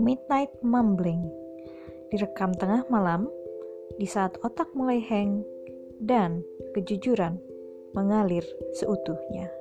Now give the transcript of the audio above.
Midnight Mumbling direkam tengah malam di saat otak mulai hang dan kejujuran mengalir seutuhnya.